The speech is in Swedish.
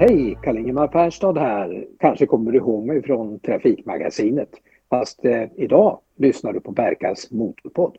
Hej, Karl-Ingemar Färstad här. Kanske kommer du ihåg mig från Trafikmagasinet. Fast eh, idag lyssnar du på Berkas Motorpodd.